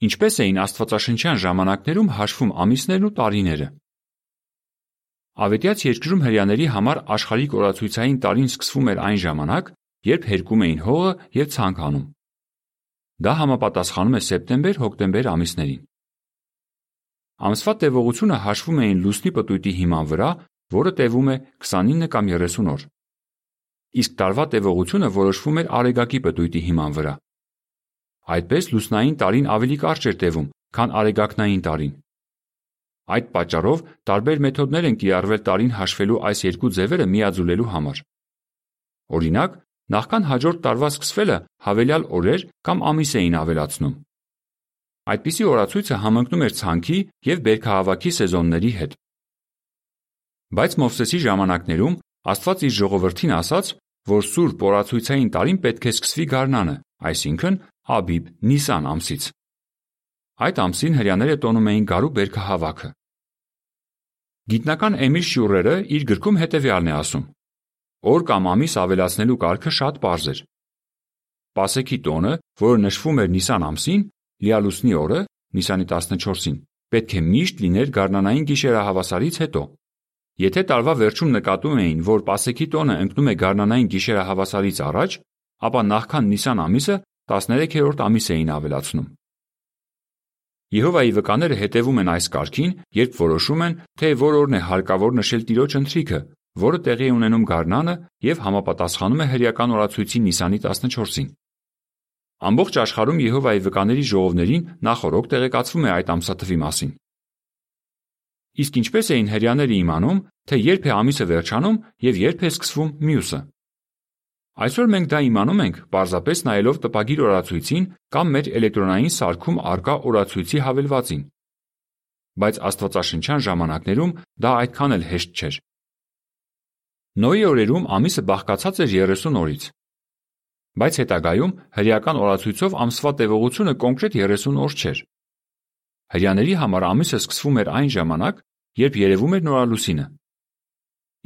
Ինչպես էին Աստվածաշնչյան ժամանակներում հաշվում ամիսներն ու տարիները։ Ավետյաց երկրում հрьяաների համար աշխարհիկ օրացույցային տարին սկսվում էր այն ժամանակ, երբ հերկում էին հողը եւ ցանկանում։ Դա համապատասխանում է սեպտեմբեր-հոկտեմբեր ամիսներին։ Ամսվա տևողությունը հաշվում էին լուսնի պտույտի հիման վրա, որը տևում է 29 կամ 30 օր։ Իսկ տարվա տևողությունը որոշվում էր արեգակի պտույտի հիման վրա։ Այդպես լուսնային տարին ավելի կարճ էր տևում, քան արեգակնային տարին։ Այդ պատճառով տարբեր մեթոդներ են կիրառվել տարին հաշվելու այս երկու ձևերը միաձուլելու համար։ Օրինակ, նախքան հաջորդ տարվա սկսվելը հավելյալ օրեր կամ ամիս էին ավելացնում։ Այդպիսի օրացույցը համընկնում էր ցանքի եւ բերքահավաքի սեզոնների հետ։ Բայց Մովսեսի ժամանակներում Աստված իր ժողովրդին ասաց, որ Սուրբ օրացույցային տարին պետք է սկսվի գարնանը, այսինքն Աբիբ Նիսան ամսից։ Այդ ամսին հрьяները տոնում էին գարու բերքը հավաքը։ Գիտնական Էմիլ Շյուրերը իր գրքում հետևյալն է ասում. Օր կամ ամիս ավելացնելու կարգը շատ པարզ էր։ Պասեքի տոնը, որը նշվում էր Նիսան ամսին, լիալուսնի օրը, Նիսանի 14-ին, պետք է միշտ լիներ գառնանային գիշերահավասարից հետո։ Եթե տարվա վերջում նկատում էին, որ Պասեքի տոնը ընկնում է գառնանային գիշերահավասարից առաջ, ապա նախքան Նիսան ամիսը 13-րդ ամիս էին ավելացնում։ Եհովայի վկաները հետևում են այս կարգին, երբ որոշում են, թե որ օրն է հարկավոր նշել Տիրոջ ընթրիքը, որը տեղի է ունենում գարնանը եւ համապատասխանում է հրեական օրացույցի Նիսանի 14-ին։ Ամբողջ աշխարհում Եհովայի վկաների ժողովներին նախօրոք տեղեկացվում է այդ ամսաթվի մասին։ Իսկ ինչպես էին հрьяաները իմանում, թե երբ է ամիսը վերջանում եւ երբ է սկսվում մյուսը։ Այսօր մենք դա իմանում ենք պարզապես նայելով տպագիր օրացույցին կամ մեր էլեկտրոնային սարքում առկա օրացույցի հավելվածին։ Բայց աստվածաշնչյան ժամանակներում դա այդքան էլ հեշտ չէր։ Նոյի օրերում ամիսը բաղկացած էր 30 օրից։ Բայց հետագայում հրեական օրացույցով ամսվա տևողությունը կոնկրետ 30 օր չէր։ Հрьяաների համար ամիսը սկսվում էր այն ժամանակ, երբ երևում էր նորալուսինը։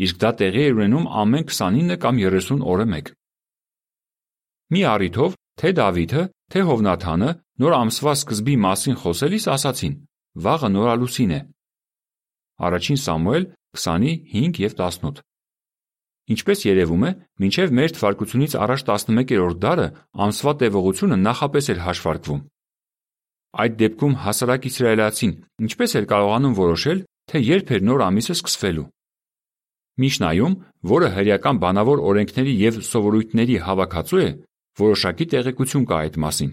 Իսկ դա տեղի էր ունենում ամեն 29 կամ 30 օրը մեկ։ Մի առիթով թե Դավիթը, թե Հովնաթանը նոր ամսվա սկզբի մասին խոսելիս ասացին. «Վաղը նորալուսին է»։ Առաջին Սամուել 20-ի 5 եւ 18։ Ինչպես երևում է, մինչև մեր թվարկությունից առաջ 11-րդ դարը ամսվա տևողությունը նախապես էր հաշվարկվում։ Այդ դեպքում հասարակ իսրայելացին ինչպես էր կարողանում որոշել, թե երբ էր նոր ամիսը սկսվելու։ Միշնայում, որը հրեական բանավոր օրենքների եւ սովորույթների հավաքածու է, որոշակի տեղեկություն կա այդ մասին։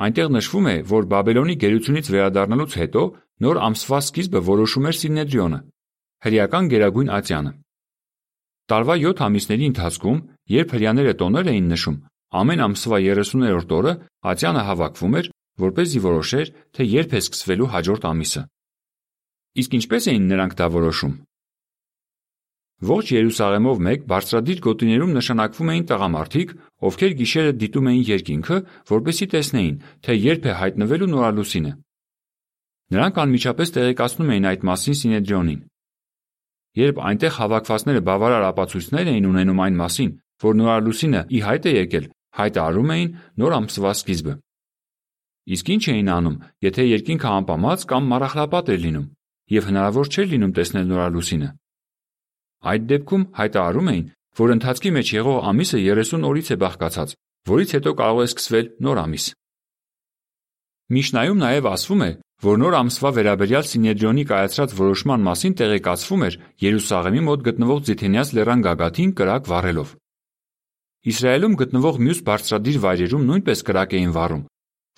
Այնտեղ նշվում է, որ Բաբելոնի գերությունից վերադառնալուց հետո նոր ամսվա սկիզբը որոշում էր Սինեդրիոնը, հրեական Գերագույն Ատյանը։ Տարվա 7 ամիսների ընթացքում, երբ հрьяաները տոներ էին նշում, ամեն ամսվա 30-րդ օրը Ատյանը հավաքվում էր, որ เป զի որոշեր, թե երբ է սկսվելու հաջորդ ամիսը։ Իսկ ինչպես էին նրանք դա որոշում։ Ողջ Երուսաղեմով մեկ բարձրադիր գոտիներում նշանակվում էին տղամարդիկ, ովքեր գիշերը դիտում էին երկինքը, որպեսի տեսնեին, թե երբ է հայտնվելու նորալուսինը։ Նրանք անմիջապես տեղեկացնում էին այդ մասին Սինեդրիոնին։ Երբ այնտեղ հավաքվածները բավարար ապացույցներ էին ունենում այն մասին, որ նորալուսինը ի հայտ է եկել, հայտարարում էին նոր ամսվա սկիզբը։ Իսկ ինչ էին անում, եթե երկինքը անպամած կամ մառախլապատ էր լինում, և հնարավոր չէր լինում տեսնել նորալուսինը։ Այդ դեպքում հայտարարում էին, որ ընթացքի մեջ եղող ամիսը 30 օրից է բաղկացած, որից հետո կարող է սկսվել նոր ամիս։ Միշնայում նաև ասվում է, որ նոր ամսվա վերաբերյալ Սինեդրիոնի կայացրած որոշման մասին տեղեկացվում էր Երուսաղեմի մոտ գտնվող Ձիթենյաց լեռան գագաթին կրակ վառելով։ Իսրայելում գտնվող մյուս բարձրադիր վայրերում նույնպես կրակ էին վառում,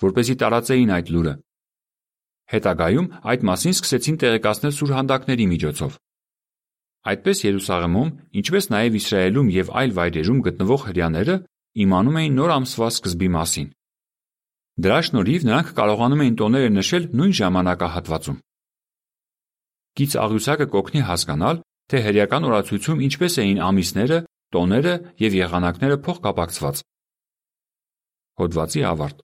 որպեսզի տարածեին այդ լուրը։ Հետագայում այդ մասին սկսեցին տեղեկացնել սուրհանդակների միջոցով։ Այդպես Երուսաղեմում, ինչպես նաև Իսրայելում և այլ վայրերում գտնվող հրեաները իմանում էին նոր ամսվա սկզբի մասին։ Դրա շնորհիվ նրանք կարողանում էին տոները նշել նույն ժամանակահատվածում։ Կից աղյուսակը կօգնի հասկանալ, թե հրեական օրացույցում ինչպես էին ամիսները, տոները եւ եղանակները փոխկապակցված։ Հոդվացի ավարտ։